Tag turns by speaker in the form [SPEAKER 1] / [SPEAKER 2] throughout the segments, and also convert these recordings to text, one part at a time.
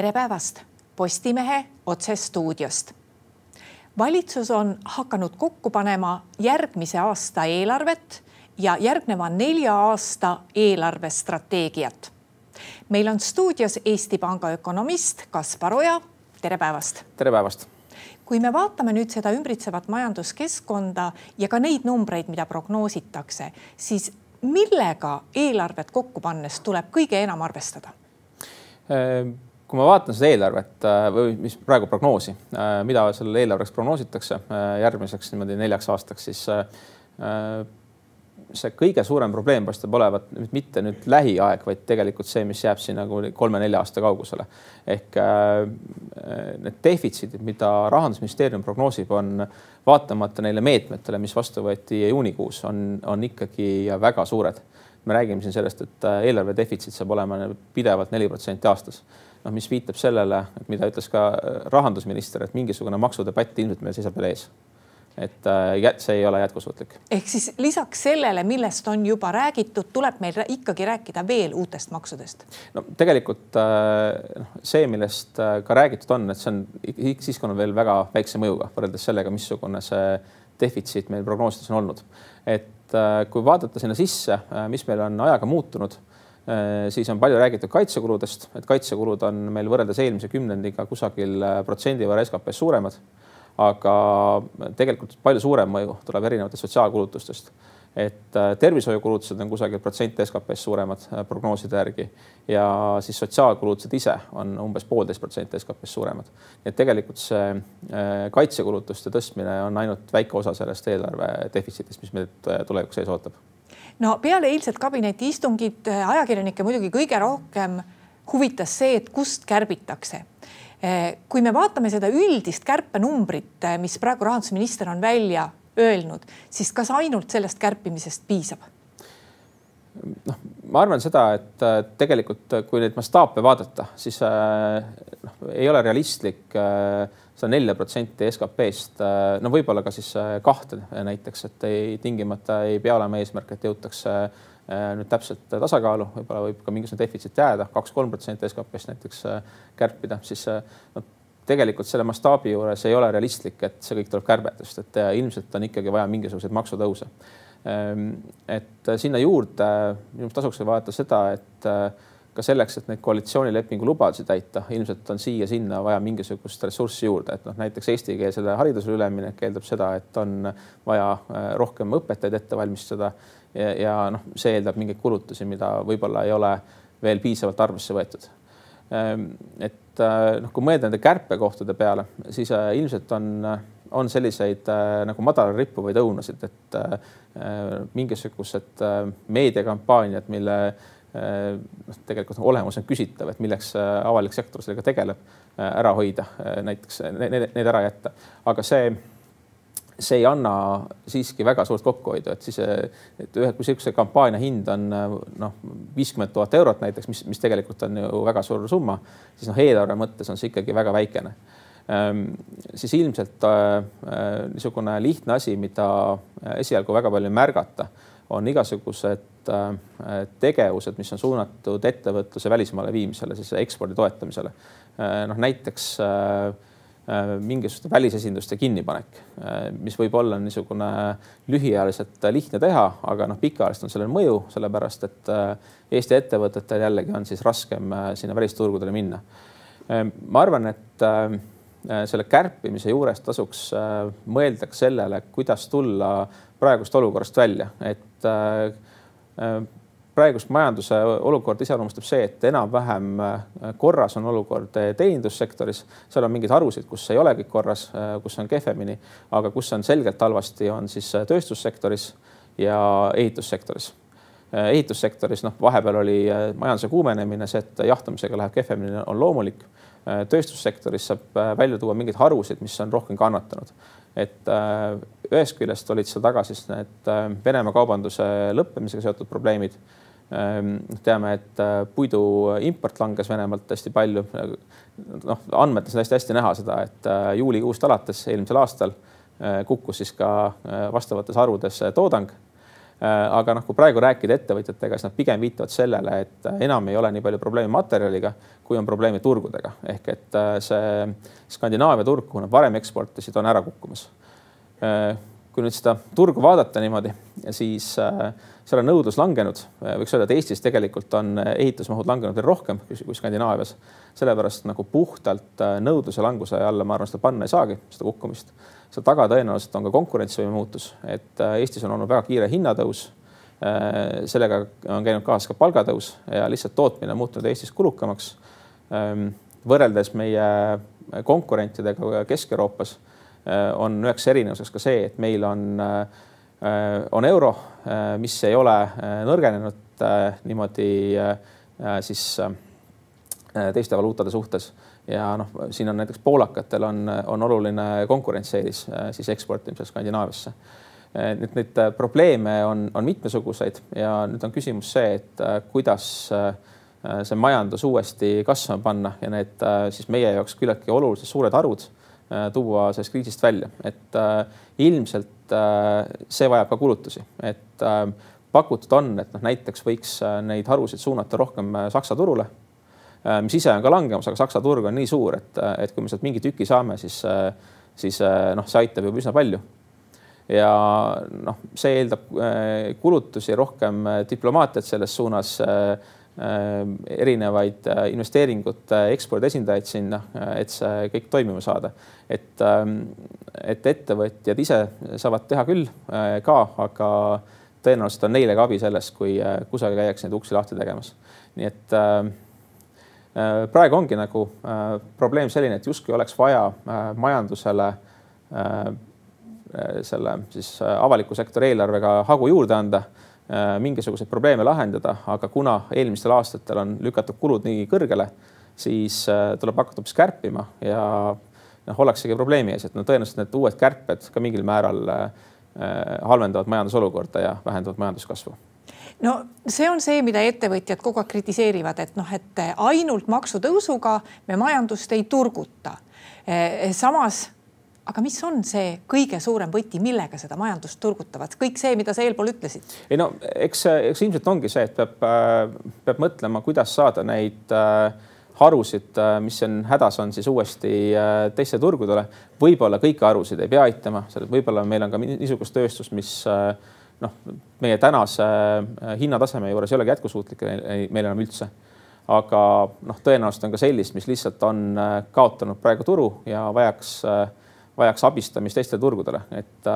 [SPEAKER 1] tere päevast Postimehe otsestuudiost. valitsus on hakanud kokku panema järgmise aasta eelarvet ja järgneva nelja aasta eelarvestrateegiat. meil on stuudios Eesti Panga ökonomist Kaspar Oja. tere päevast.
[SPEAKER 2] tere päevast
[SPEAKER 1] kui me vaatame nüüd seda ümbritsevat majanduskeskkonda ja ka neid numbreid, mida prognoositakse, siis millega eelarvet kokku pannes tuleb kõige enam arvestada?
[SPEAKER 2] Kui ma vaatan seda eelarvet äh, või mis praegu prognoosi, äh, mida sellele eelarveks prognoositakse äh, järgmiseks niimoodi neljaks aastaks, siis see kõige suurem probleem paistab olevat mitte nüüd lähiaeg, vaid tegelikult see, mis jääb siin nagu kolme-nelja aasta kaugusele. ehk need defitsiidid, mida rahandusministeerium prognoosib, on vaatamata neile meetmetele, mis vastu võeti juunikuus, on, on ikkagi väga suured. Me räägime siin sellest, et eelarve defitsiit saab olema pidevalt neli protsenti aastas noh, mis viitab sellele, mida ütles ka rahandusminister, et mingisugune maksudebatt ilmselt meil seisab veel ees et äh, see ei ole jätkusuutlik.
[SPEAKER 1] ehk siis lisaks sellele, millest on juba räägitud, tuleb meil ikkagi rääkida veel uutest maksudest.
[SPEAKER 2] no tegelikult äh, noh, see, millest äh, ka räägitud on, et see on siiski on veel väga väikse mõjuga võrreldes sellega, missugune see defitsiit meil prognoosides on olnud. et kui vaadata sinna sisse, mis meil on ajaga muutunud siis on palju räägitud kaitsekuludest, et kaitsekulud on meil võrreldes eelmise kümnendiga kusagil protsendi võrra SKP-s suuremad aga tegelikult palju suurem mõju tuleb erinevatest sotsiaalkulutustest. Et äh, tervishoiukulutused on kusagil protsent SKP-st suuremad äh, prognooside järgi. Ja siis sotsiaalkulutused ise on umbes poolteist protsenti SKP-st suuremad. et tegelikult see äh, kaitsekulutuste tõstmine on ainult väike osa sellest eelarve defitsiidist, mis meid tulevikus ees ootab.
[SPEAKER 1] No peale eilset kabineti istungit ajakirjanikke muidugi kõige rohkem huvitas see, et kust kärbitakse. Kui me vaatame seda üldist kärpenumbrit, mis praegu rahandusminister on välja öelnud, siis kas ainult sellest kärpimisest piisab?
[SPEAKER 2] noh, ma arvan seda, et tegelikult kui neid mastaape vaadata, siis noh, ei ole realistlik seda nelja protsenti SKP-st, no võib-olla ka siis kahte näiteks, et ei tingimata ei pea olema eesmärk, et jõutakse Äh, nüüd täpselt tasakaalu, võib-olla võib ka mingisugune defitsiit jääda, kaks-kolm protsenti SKP-st näiteks äh, kärpida, siis äh, no, tegelikult selle mastaabi juures ei ole realistlik, et see kõik tuleb kärbetest, et ilmselt on ikkagi vaja mingisuguseid maksutõuse. Ähm, et sinna juurde minu arust tasuks vaadata seda, et ka selleks, et neid koalitsioonilepingu lubadusi täita, ilmselt on siia-sinna vaja mingisugust ressurssi juurde, et noh, näiteks eestikeelsele haridusele üleminek eeldab seda, et on vaja rohkem õpetajaid ette valmistada ja, ja noh, see eeldab mingeid kulutusi, mida võib-olla ei ole veel piisavalt arvesse võetud. Ehm, et äh, noh, kui mõelda nende kärpekohtade peale, siis äh, ilmselt on, on selliseid äh, nagu madalal rippuvaid õunasid, et mingisugused meediakampaaniad, mille noh, tegelikult olemus on küsitav, et milleks avalik sektor sellega tegeleb, ära hoida, näiteks need, need ära jätta, aga see see ei anna siiski väga suurt kokkuhoidu, et siis, et ühe, kui niisuguse kampaania hind on noh, viiskümmend tuhat eurot näiteks, mis, mis tegelikult on ju väga suur summa, siis noh, eelarve mõttes on see ikkagi väga väikene ehm,. siis ilmselt äh, niisugune lihtne asi, mida esialgu väga palju ei märgata, on igasugused äh, tegevused, mis on suunatud ettevõtluse välismaale viimisele, siis ekspordi toetamisele äh,. noh, näiteks äh, Äh, mingisuguste välisesinduste kinnipanek, äh, mis võib olla niisugune lühiajaliselt lihtne teha, aga noh, pikaajaliselt on sellel mõju, sellepärast et äh, Eesti ettevõtetel jällegi on siis raskem sinna välisturgudele minna. ma arvan, et selle kärpimise juures tasuks mõelda ka sellele, kuidas tulla praegust olukorrast välja, et praegust majanduse olukorda iseloomustab see, et enam-vähem äh, korras on olukord äh, teenindussektoris, seal on mingeid harusid, kus ei ole kõik korras, äh, kus on kehvemini, aga kus on selgelt halvasti, on siis tööstussektoris ja ehitussektoris ehitussektoris, noh, vahepeal oli majanduse kuumenemine, see, et jahtumisega läheb kehvemini, on loomulik. tööstussektoris saab välja tuua mingeid harusid, mis on rohkem kannatanud. et ühest küljest olid seal taga siis need Venemaa kaubanduse lõppemisega seotud probleemid teame, et äh, puidu import langes Venemaalt hästi palju. noh, andmetes on hästi-hästi näha seda, et äh, juulikuust alates eelmisel aastal äh, kukkus siis ka vastavates harudes toodang. aga noh, kui praegu rääkida ettevõtjatega, siis nad pigem viitavad sellele, et enam ei ole nii palju probleeme materjaliga, kui on probleeme turgudega ehk et see Skandinaavia turg, kuhu nad varem eksportisid, on ära kukkumas. kui nüüd seda turgu vaadata niimoodi, siis seal on nõudlus langenud, võiks öelda, et Eestis tegelikult on ehitusmahud langenud veel rohkem kui Skandinaavias, sellepärast nagu puhtalt nõudluse languse alla, ma arvan, seda panna ei saagi, seda kukkumist seal taga tõenäoliselt on ka konkurentsivõime muutus, et äh, Eestis on olnud väga kiire hinnatõus. Äh, sellega on käinud kaasas ka palgatõus ja lihtsalt tootmine on muutunud Eestis kulukamaks. Ähm, võrreldes meie konkurentidega Kesk-Euroopas äh, on üheks erinevuseks ka see, et meil on, on euro, mis ei ole nõrgenenud niimoodi siis teiste valuutade suhtes ja noh, siin on näiteks poolakatel on, on oluline konkurentsieelis äh, siis eksportimisel Skandinaaviasse. Äh, nüüd neid äh, probleeme on, on mitmesuguseid ja nüüd on küsimus see, et kuidas see majandus uuesti kasvama panna ja need siis meie jaoks küllaltki olulised suured harud tuua sellest kriisist välja, et ilmselt see vajab ka kulutusi, et pakutud on, et noh, näiteks võiks neid harusid suunata rohkem Saksa turule Äh, mis ise on ka langemas, aga Saksa turg on nii suur, et, et kui me sealt mingi tüki saame, siis, äh, siis äh, noh, see aitab juba üsna palju. ja noh, see eeldab kulutusi, rohkem diplomaatiat selles suunas, erinevaid investeeringute ekspordi esindajaid sinna, et see kõik toimima saada. et, ähm, et ettevõtjad ise saavad teha küll ka, aga tõenäoliselt on neile ka abi sellest, kui kusagil käiakse neid uksi lahti tegemas. nii et äh, Äh, praegu ongi nagu äh, probleem selline, et justkui oleks vaja äh, majandusele selle siis avaliku sektori eelarvega hagu juurde anda, mingisuguseid probleeme lahendada, aga kuna eelmistel aastatel on lükatud kulud nii kõrgele, siis tuleb hakata hoopis kärpima ja noh, ollaksegi probleemi ees, et no tõenäoliselt need uued kärped ka mingil määral halvendavad majandusolukorda ja vähendavad majanduskasvu
[SPEAKER 1] no see on see, mida ettevõtjad kogu aeg kritiseerivad, et noh, et ainult maksutõusuga me majandust ei turguta. Samas, aga mis on see kõige suurem võti, millega seda majandust turgutavad, kõik see, mida sa eelpool ütlesid?
[SPEAKER 2] ei no eks, eks ilmselt ongi see, et peab, äh, peab mõtlema, kuidas saada neid äh, harusid, äh, mis on hädas, on siis uuesti teistele turgudele. võib-olla kõiki harusid ei pea aitama, võib-olla meil on ka niisugust tööstust, mis noh, meie tänase hinnataseme juures ei olegi jätkusuutlik meil enam üldse. aga noh, tõenäoliselt on ka sellist, mis lihtsalt on kaotanud praegu turu ja vajaks, äh, vajaks abistamist teistele turgudele, et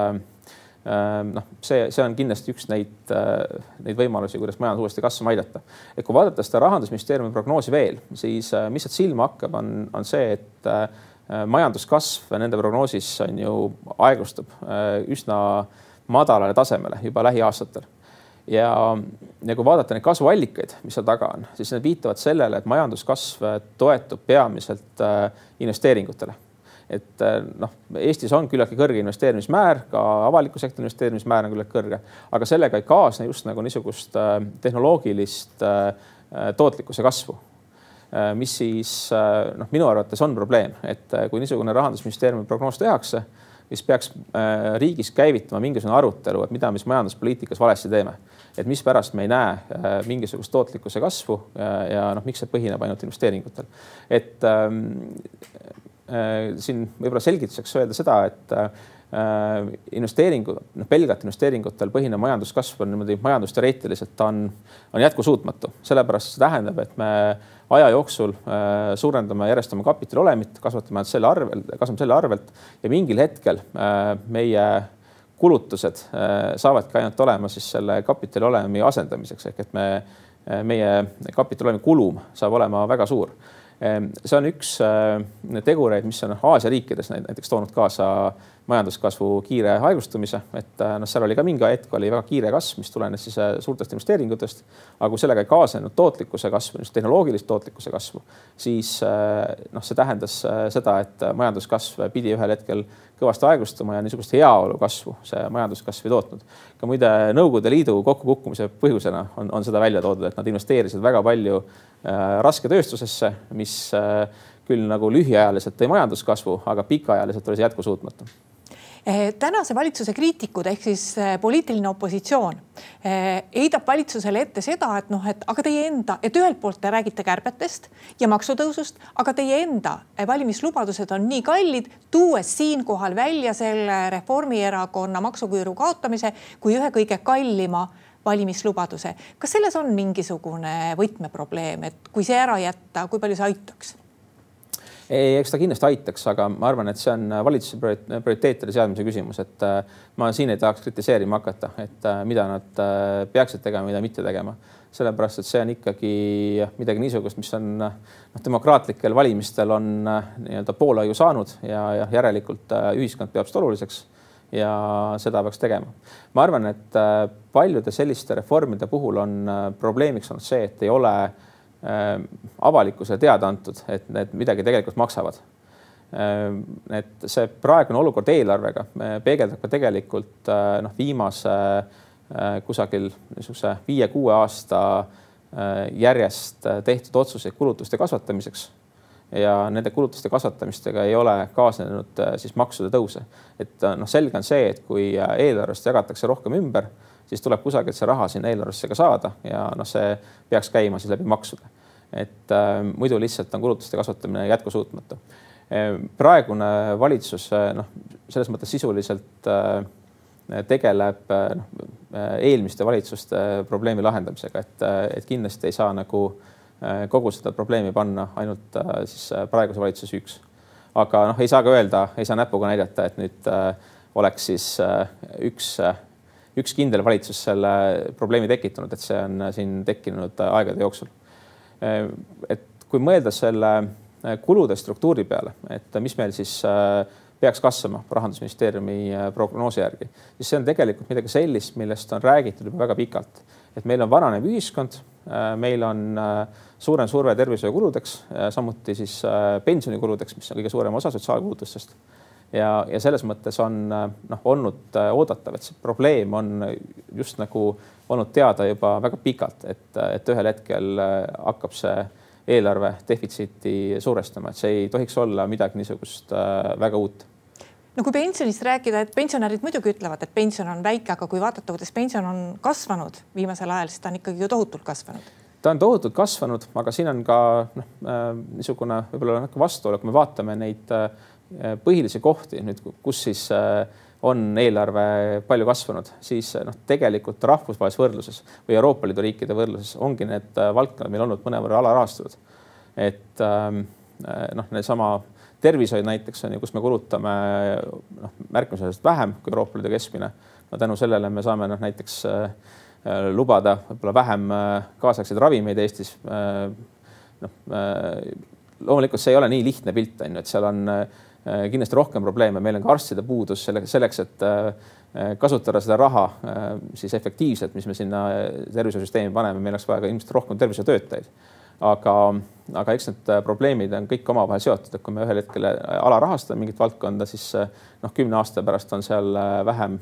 [SPEAKER 2] noh, see, see on kindlasti üks neid, neid võimalusi, kuidas majandus uuesti kasvama aidata. et kui vaadata seda rahandusministeeriumi prognoosi veel, siis mis sealt silma hakkab, on, on see, et majanduskasv nende prognoosis on ju aeglustub üsna äh, madalale tasemele juba lähiaastatel. ja, ja kui vaadata neid kasvuallikaid, mis seal taga on, siis need viitavad sellele, et majanduskasv toetub peamiselt äh, investeeringutele et äh, noh, Eestis on küllaltki kõrge investeerimismäär, ka avaliku sektori investeerimismäär on küllaltki kõrge, aga sellega ei kaasne just nagu niisugust äh, tehnoloogilist tootlikkuse kasvu mis siis noh, minu arvates on probleem, et kui niisugune rahandusministeeriumi prognoos tehakse mis peaks äh, riigis käivitama mingisugune arutelu, et mida me siis majanduspoliitikas valesti teeme. et mispärast me ei näe äh, mingisugust tootlikkuse kasvu ja, noh, miks see põhineb ainult investeeringutel. et ähm, äh, siin võib-olla selgituseks öelda seda, et äh, investeeringu, noh pelgalt investeeringutel põhinev majanduskasv on niimoodi majandusteoreetiliselt on, on jätkusuutmatu, sellepärast see tähendab, et me aja jooksul äh, suurendame järjest oma kapitali olemit, kasvatame selle arvel, kasvame selle arvelt ja mingil hetkel äh, meie kulutused äh, saavadki ainult olema siis selle kapitali olemi asendamiseks. Ehk et me, meie kapitali olemi kulum saab olema väga suur see on üks tegureid, mis on Aasia riikides näiteks toonud kaasa majanduskasvu kiire aeglustumise, et äh, noh, seal oli ka mingi hetk oli väga kiire kasv, mis tulenes siis äh, suurtest investeeringutest. aga kui sellega ei kaasnenud tootlikkuse kasvu, just tehnoloogilist tootlikkuse kasvu, siis äh, noh, see tähendas seda, et majanduskasv pidi ühel hetkel kõvasti aeglustuma ja niisugust heaolu kasvu see majanduskasv ei tootnud. ka muide Nõukogude Liidu kokkukukkumise põhjusena on, on seda välja toodud, et nad investeerisid väga palju äh, rasketööstusesse, mis äh, küll nagu lühiajaliselt tõi majanduskasvu, aga pikaajaliselt oli see jätkusuutmatu
[SPEAKER 1] tänase valitsuse kriitikud ehk siis eh, poliitiline opositsioon eh, heidab valitsusele ette seda, et noh, et aga teie enda, et ühelt poolt te räägite kärbetest ja maksutõusust, aga teie enda valimislubadused on nii kallid, tuues siinkohal välja selle Reformierakonna maksuküüru kaotamise kui ühe kõige kallima valimislubaduse. kas selles on mingisugune võtmeprobleem, et kui see ära jätta, kui palju see aitaks?
[SPEAKER 2] Ei, eks ta kindlasti aitaks, aga ma arvan, et see on valitsuse prioriteetide seadmise küsimus, et äh, ma siin ei tahaks kritiseerima hakata, et äh, mida nad äh, peaksid tegema, mida mitte tegema. sellepärast, et see on ikkagi midagi niisugust, mis on noh, demokraatlikel valimistel on nii-öelda poolehoiu saanud ja, ja järelikult ühiskond peab seda oluliseks ja seda peaks tegema. ma arvan, et paljude selliste reformide puhul on probleemiks olnud see, et ei ole Äh, avalikkusele teada antud, et need midagi tegelikult maksavad. Äh, et see praegune olukord eelarvega peegeldab ka tegelikult äh, noh, viimase kusagil niisuguse viie-kuue aasta järjest tehtud otsuseid kulutuste kasvatamiseks ja nende kulutuste kasvatamistega ei ole kaasnenud siis maksude tõuse. et noh, selge on see, et kui eelarvest jagatakse rohkem ümber siis tuleb kusagilt see raha sinna eelarvesse ka saada ja noh, see peaks käima siis läbi maksude. et äh, muidu lihtsalt on kulutuste kasvatamine jätkusuutmatu äh,. praegune valitsus äh, noh, selles mõttes sisuliselt äh, tegeleb äh, noh, äh, eelmiste valitsuste probleemi lahendamisega, et, et kindlasti ei saa nagu kogu seda probleemi panna ainult siis praeguse valitsuse süüks. aga noh, ei saa ka öelda, ei saa näpuga näidata, et nüüd oleks siis üks üks kindel valitsus selle probleemi tekitanud, et see on siin tekkinud aegade jooksul. et kui mõelda selle kulude struktuuri peale, et mis meil siis äh, peaks kasvama rahandusministeeriumi äh, prognoosi järgi, siis see on tegelikult midagi sellist, millest on räägitud juba väga pikalt, et meil on vananev ühiskond, äh, meil on suurem surve tervishoiukuludeks, samuti siis pensionikuludeks, mis on kõige suurem osa sotsiaalkulutustest ja, ja selles mõttes on noh, olnud äh, oodatav, et see probleem on just nagu olnud teada juba väga pikalt, et, et ühel hetkel äh, hakkab see eelarve defitsiiti suurestama, et see ei tohiks olla midagi niisugust äh, väga uut
[SPEAKER 1] no kui pensionist rääkida, et pensionärid muidugi ütlevad, et pension on väike, aga kui vaadata, kuidas pension on kasvanud viimasel ajal, siis ta on ikkagi ju tohutult kasvanud.
[SPEAKER 2] ta on tohutult kasvanud, aga siin on ka noh, niisugune võib-olla natuke vastuolu, kui me vaatame neid äh, Äh, põhilisi kohti nüüd, kus siis äh, on eelarve palju kasvanud, siis äh, noh, tegelikult rahvusvahelises võrdluses või Euroopa Liidu riikide võrdluses ongi need valdkonnad meil olnud mõnevõrra alarahastatud. et ähm, noh, neesama tervishoid näiteks on ju, kus me kulutame noh, märkimisväärselt vähem kui Euroopa Liidu keskmine. no tänu sellele me saame noh, näiteks lubada võib-olla vähem kaasaegseid ravimeid Eestis. noh, loomulikult see ei ole nii lihtne pilt on ju, et seal on Äh, kindlasti rohkem probleeme, meil on ka arstide puudus selleks, selleks, et äh, kasutada seda raha äh, siis efektiivselt, mis me sinna tervishoiusüsteemi paneme, meil oleks vaja ka ilmselt rohkem tervishoiutöötajaid. aga, aga eks need probleemid on kõik omavahel seotud, et kui me ühel hetkel alarahastame mingit valdkonda, siis noh, kümne aasta pärast on seal vähem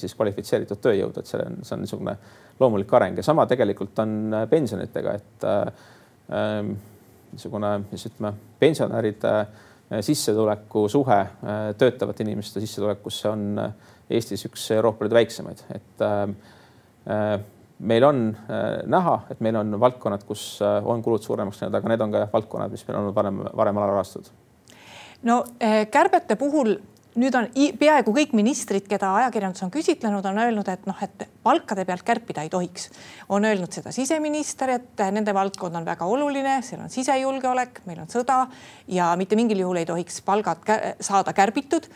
[SPEAKER 2] siis kvalifitseeritud tööjõudu, et see on, see on niisugune loomulik areng. Ja sama tegelikult on pensionitega, et niisugune, mis ütleme, pensionäride äh, Äh, sissetuleku suhe äh, töötavate inimeste sissetulekusse on äh, Eestis üks Euroopa Liidu väiksemaid, et meil on näha, et meil on valdkonnad, kus on kulud suuremaks läinud, aga need on ka valdkonnad, mis meil on varem, varem alarahastatud.
[SPEAKER 1] no kärbete puhul nüüd on peaaegu kõik ministrid, keda ajakirjandus on küsitlenud, on öelnud, et noh, et palkade pealt kärpida ei tohiks. on öelnud seda siseminister, et nende valdkond on väga oluline, seal on sisejulgeolek, meil on sõda ja mitte mingil juhul ei tohiks palgad saada kärbitud.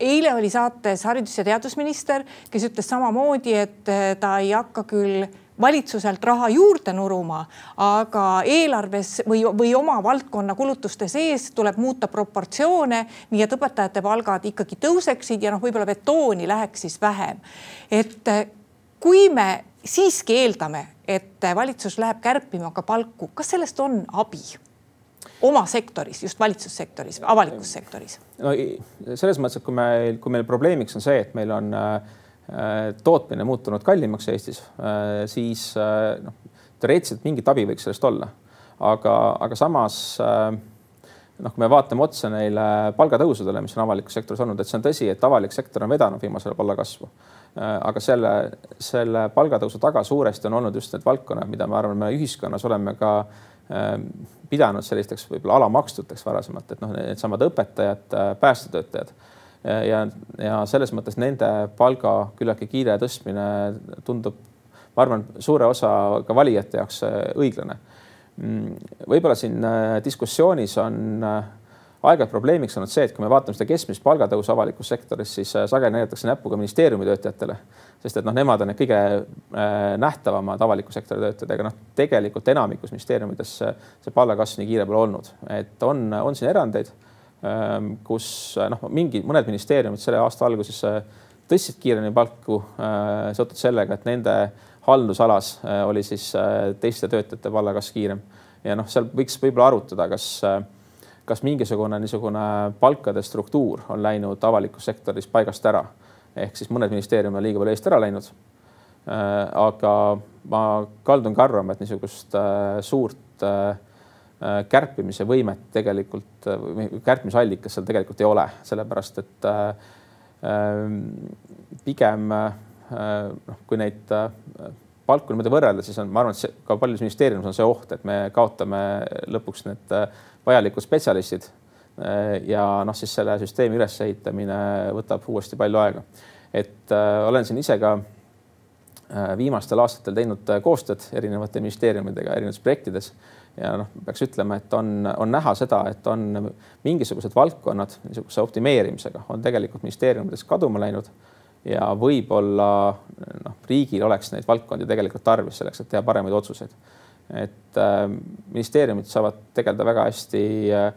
[SPEAKER 1] eile oli saates haridus- ja teadusminister, kes ütles samamoodi, et ta ei hakka küll valitsuselt raha juurde nuruma, aga eelarves või, või oma valdkonna kulutuste sees tuleb muuta proportsioone, nii et õpetajate palgad ikkagi tõuseksid ja noh, võib-olla betooni läheks siis vähem. et eh, kui me siiski eeldame, et valitsus läheb kärpima ka palku, kas sellest on abi? oma sektoris, just valitsussektoris, avalikus sektoris?
[SPEAKER 2] no selles mõttes, et kui meil, kui meil probleemiks on see, et meil on äh, Äh, tootmine muutunud kallimaks Eestis, äh, siis äh, noh, teoreetiliselt mingit abi võiks sellest olla. aga, aga samas noh, kui me vaatame otsa neile palgatõusudele, mis on avalikus sektoris olnud, et see on tõsi, et avalik sektor on vedanud viimasel ajal palgakasvu. aga selle, selle palgatõusu taga suuresti on olnud just need valdkonnad, mida ma arvan, me ühiskonnas oleme ka pidanud sellisteks võib-olla alamakstuteks varasemalt, et noh, needsamad õpetajad, päästetöötajad ja, ja selles mõttes nende palga küllaltki kiire tõstmine tundub, ma arvan, suure osa ka valijate jaoks õiglane. Mm, võib-olla siin äh, diskussioonis on äh, aeg-ajalt probleemiks olnud see, et kui me vaatame seda keskmist palgatõusu avalikus sektoris, siis äh, sageli näidatakse näpuga ministeeriumi töötajatele, sest et noh, nemad on need kõige nähtavamad avaliku sektori töötajad, aga noh, tegelikult enamikus ministeeriumides see palgakasv nii kiire pole olnud, et on, on siin erandeid, kus noh, mingi mõned ministeeriumid selle aasta alguses tõstsid kiiremini palku seotud sellega, et nende haldusalas oli siis teiste töötajate palgakasv kiirem ja noh, seal võiks võib-olla arutada, kas, kas mingisugune niisugune palkade struktuur on läinud avalikus sektoris paigast ära ehk siis mõned ministeeriumid on liiga palju eest ära läinud. aga ma kaldun ka arvama, et niisugust suurt kärpimise võimet tegelikult, kärpimisallikas seal tegelikult ei ole, sellepärast et pigem Äh, noh, kui neid äh, palku niimoodi võrrelda, siis on, ma arvan, et see ka paljudes ministeeriumis on see oht, et me kaotame lõpuks need äh, vajalikud spetsialistid. ja noh, siis selle süsteemi ülesehitamine võtab uuesti palju aega. et äh, olen siin ise ka äh, viimastel aastatel teinud koostööd erinevate ministeeriumidega erinevates projektides ja noh, peaks ütlema, et on, on näha seda, et on mingisugused valdkonnad niisuguse optimeerimisega on tegelikult ministeeriumides kaduma läinud ja võib-olla noh, riigil oleks neid valdkondi tegelikult tarvis selleks, et teha paremaid otsuseid. et äh, ministeeriumid saavad tegeleda väga hästi äh,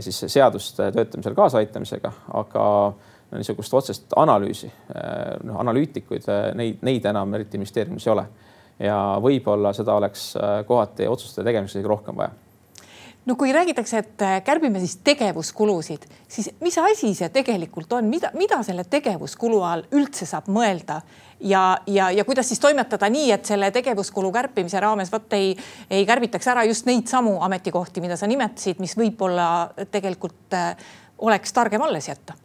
[SPEAKER 2] siis seaduste töötamisel kaasaaitamisega, aga no, niisugust otsest analüüsi äh,, noh, analüütikuid, äh, neid, neid enam eriti ministeeriumis ei ole. ja võib-olla seda oleks äh, kohati otsuste tegemiseks isegi rohkem vaja.
[SPEAKER 1] No kui räägitakse, et kärbime siis tegevuskulusid, siis mis asi see tegelikult on, mida, mida selle tegevuskulu all üldse saab mõelda? Ja, ja, ja kuidas siis toimetada nii, et selle tegevuskulu kärpimise raames vot ei, ei kärbitaks ära just neid samu ametikohti, mida sa nimetasid, mis võib-olla tegelikult oleks targem alles jätta?
[SPEAKER 2] Eh,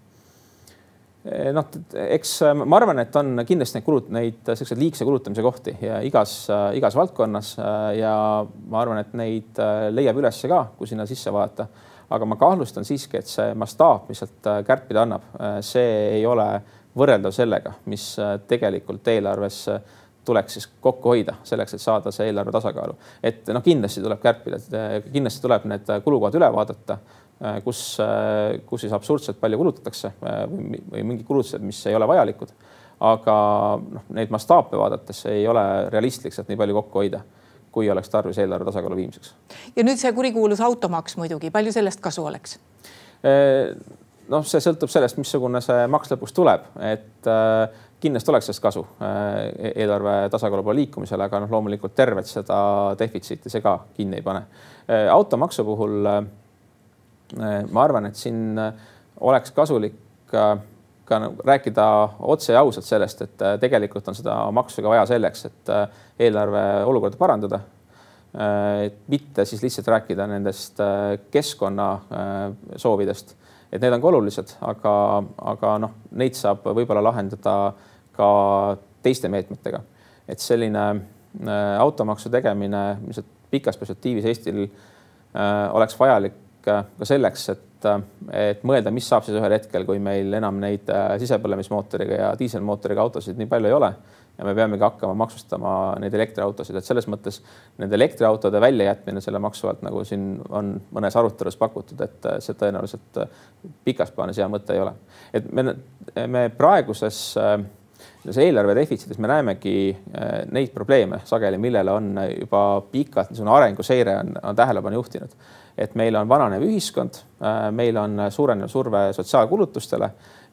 [SPEAKER 2] noh, eks äh, ma arvan, et on kindlasti neid kulut-, neid selliseid liigse kulutamise kohti ja igas, äh, igas valdkonnas äh, ja ma arvan, et neid leiab üles ka, kui sinna sisse vaadata. aga ma kahtlustan siiski, et see mastaap, mis sealt kärpida annab, see ei ole võrreldav sellega, mis tegelikult eelarves tuleks siis kokku hoida selleks, et saada see eelarve tasakaalu. et noh, kindlasti tuleb kärpida, kindlasti tuleb need kulukohad üle vaadata Äh, kus, äh, kus siis absurdselt palju kulutatakse äh, või, või mingid kulutused, mis ei ole vajalikud. aga noh, neid mastaape vaadates ei ole realistlik sealt nii palju kokku hoida, kui oleks tarvis eelarve tasakaalu viimiseks.
[SPEAKER 1] ja nüüd see kurikuulus automaks muidugi, palju sellest kasu oleks?
[SPEAKER 2] noh, see sõltub sellest, missugune see maks lõpuks tuleb, et kindlasti oleks sellest kasu eelarve tasakaalu poole liikumisel, aga noh, loomulikult tervet seda defitsiiti see ka kinni ei pane. automaksu puhul Äh, ma arvan, et siin äh, oleks kasulik äh, ka rääkida otse ja ausalt sellest, et tegelikult on seda maksu ka vaja selleks, et eelarve olukorda parandada. et mitte siis lihtsalt rääkida nendest keskkonna soovidest, et need on ka olulised, aga, aga noh, neid saab võib-olla lahendada ka teiste meetmetega. et selline automaksu tegemine ilmselt pikas perspektiivis Eestil oleks vajalik ka selleks, et, et mõelda, mis saab siis ühel hetkel, kui meil enam neid äh, sisepõlemismootoriga ja diiselmootoriga autosid nii palju ei ole ja me peamegi hakkama maksustama neid elektriautosid, et selles mõttes nende elektriautode väljajätmine selle maksu alt, nagu siin on mõnes arutelus pakutud, et äh, see tõenäoliselt äh, pikas plaanis hea mõte ei ole. et me, me praeguses selles eelarve defitsiidis me näemegi neid probleeme sageli, millele on juba pikalt niisugune arenguseire on, on tähelepanu juhtinud. Et meil on vananev ühiskond, äh, meil on suurenev surve sotsiaalkulutustele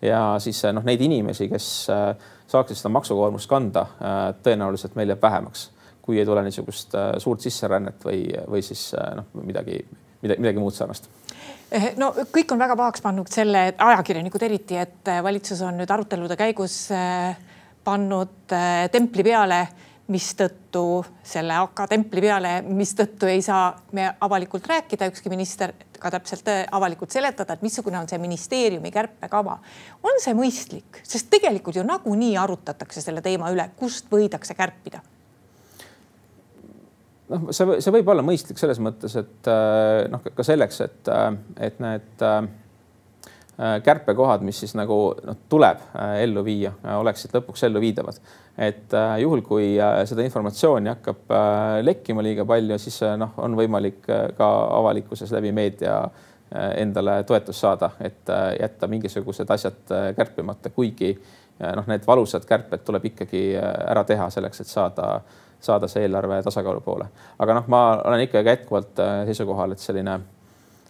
[SPEAKER 2] ja siis äh, noh, neid inimesi, kes äh, saaksid seda maksukoormust kanda, tõenäoliselt meil jääb vähemaks, kui ei tule niisugust suurt sisserännet või, või siis noh, midagi, midagi, midagi muud sarnast.
[SPEAKER 1] Eh, no kõik on väga pahaks pannud selle, ajakirjanikud eriti, et valitsus on nüüd arutelude käigus pannud templi peale mistõttu selle AK templi peale, mistõttu ei saa me avalikult rääkida, ükski minister ka täpselt äh, avalikult seletada, et missugune on see ministeeriumi kärpekava. on see mõistlik, sest tegelikult ju nagunii arutatakse selle teema üle, kust võidakse kärpida
[SPEAKER 2] noh, see, see võib olla mõistlik selles mõttes, et äh, noh, ka selleks, et, et need kärpekohad, mis siis nagu noh, tuleb ellu viia, oleksid lõpuks elluviidavad et äh, juhul, kui äh, seda informatsiooni hakkab äh, lekkima liiga palju, siis noh, on võimalik ka avalikkuses läbi meedia endale toetust saada, et jätta mingisugused asjad kärpimata, kuigi noh, need valusad kärped tuleb ikkagi ära teha selleks, et saada, saada see eelarve tasakaalu poole. aga noh, ma olen ikkagi jätkuvalt seisukohal, et selline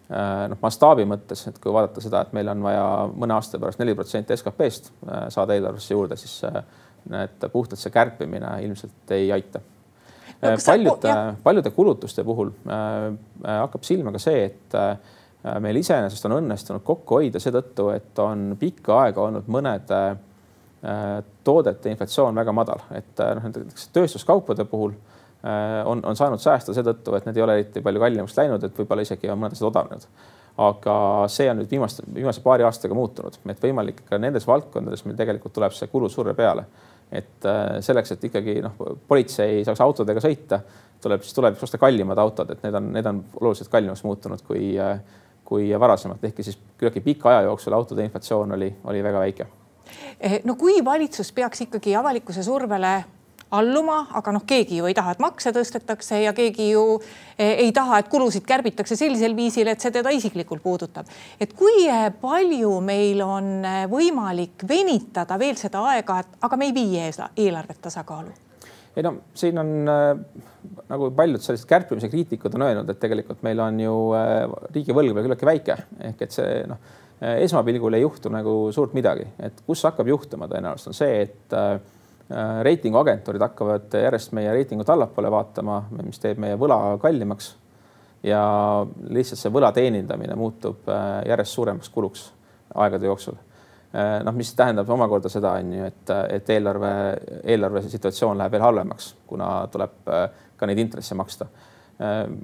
[SPEAKER 2] noh, mastaabi mõttes, et kui vaadata seda, et meil on vaja mõne aasta pärast neli protsenti SKP-st saada eelarvesse juurde, siis et puhtalt see kärpimine ilmselt ei aita no,. paljude, paljude kulutuste puhul äh, äh, hakkab silma ka see, et äh, meil iseenesest on õnnestunud kokku hoida seetõttu, et on pikka aega olnud mõnede äh, toodete inflatsioon väga madal, et äh, noh, näiteks tööstuskaupade puhul äh, on, on saanud säästa seetõttu, et need ei ole eriti palju kallimaks läinud, et võib-olla isegi on mõned asjad odavnenud. Aga see on nüüd viimaste, viimase paari aastaga muutunud, et võimalik ka nendes valdkondades meil tegelikult tuleb see kulusurve peale. Et äh, selleks, et ikkagi noh, politsei saaks autodega sõita, tuleb siis tulevikus osta kallimad autod, et need on, need on oluliselt kallimaks muutunud kui, äh, kui varasemalt, ehkki siis küllaltki pika aja jooksul autode inflatsioon oli, oli väga väike.
[SPEAKER 1] Eh, no kui valitsus peaks ikkagi avalikkuse survele alluma, aga noh, keegi ju ei taha, et makse tõstetakse ja keegi ju eh, ei taha, et kulusid kärbitakse sellisel viisil, et see teda isiklikult puudutab. et kui eh, palju meil on eh, võimalik venitada veel seda aega, et aga me ei vii eelarvet tasakaalu?
[SPEAKER 2] ei no siin on nagu paljud sellised kärpimise kriitikud on öelnud, et tegelikult meil on ju riigivõlg veel küllaltki väike ehk et see noh, esmapilgul ei juhtu nagu suurt midagi, et kus hakkab juhtuma tõenäoliselt on see, et reitinguagentuurid hakkavad järjest meie reitingut allapoole vaatama, mis teeb meie võla kallimaks. ja lihtsalt see võla teenindamine muutub äh, järjest suuremaks kuluks aegade jooksul. Äh, noh, mis tähendab omakorda seda, on ju, et, et eelarve, eelarve situatsioon läheb veel halvemaks, kuna tuleb ka neid intresse maksta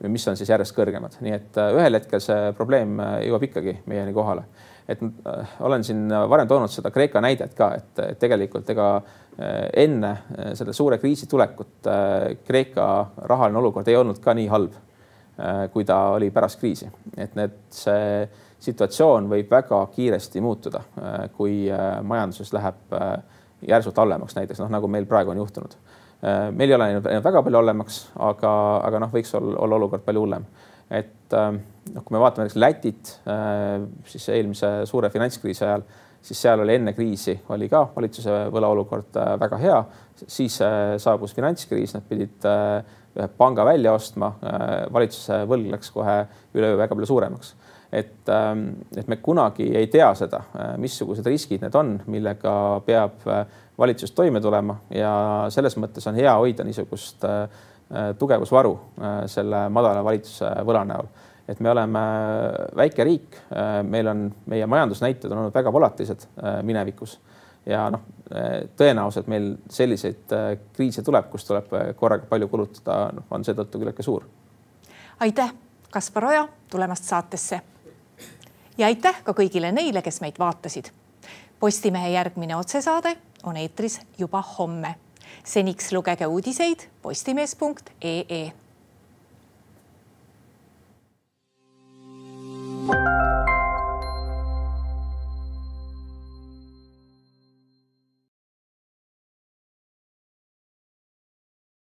[SPEAKER 2] mis on siis järjest kõrgemad, nii et ühel hetkel see probleem jõuab ikkagi meieni kohale. et olen siin varem toonud seda Kreeka näidet ka, et tegelikult ega Äh, enne äh, selle suure kriisi tulekut äh, Kreeka rahaline olukord ei olnud ka nii halb, kui ta oli pärast kriisi, et need, see situatsioon võib väga kiiresti muutuda, kui majanduses läheb järsult halvemaks, näiteks noh, nagu meil praegu on juhtunud. meil ei ole läinud väga palju halvemaks, aga, aga noh, võiks olla, olla olukord palju hullem. et noh, kui me vaatame näiteks Lätit, siis eelmise suure finantskriisi ajal siis seal oli enne kriisi oli ka valitsuse võlaolukord äh, väga hea, siis äh, saabus finantskriis, nad pidid äh, ühe panga välja ostma, valitsuse võlg läks kohe üleöö väga palju suuremaks. et, ähm, et me kunagi ei tea seda, missugused riskid need on, millega peab valitsus toime tulema ja selles mõttes on hea hoida niisugust tugevusvaru selle madala valitsuse võla näol et me oleme väike riik, meil on, meie majandusnäitajad on olnud väga volatiilsed äh, minevikus ja noh, äh, tõenäoliselt meil selliseid äh, kriise tuleb, kus tuleb korraga palju kulutada, noh, on seetõttu küllaltki suur.
[SPEAKER 1] aitäh, Kaspar Oja tulemast saatesse. ja aitäh ka kõigile neile, kes meid vaatasid. Postimehe järgmine otsesaade on eetris juba homme. seniks lugege uudiseid postimees.ee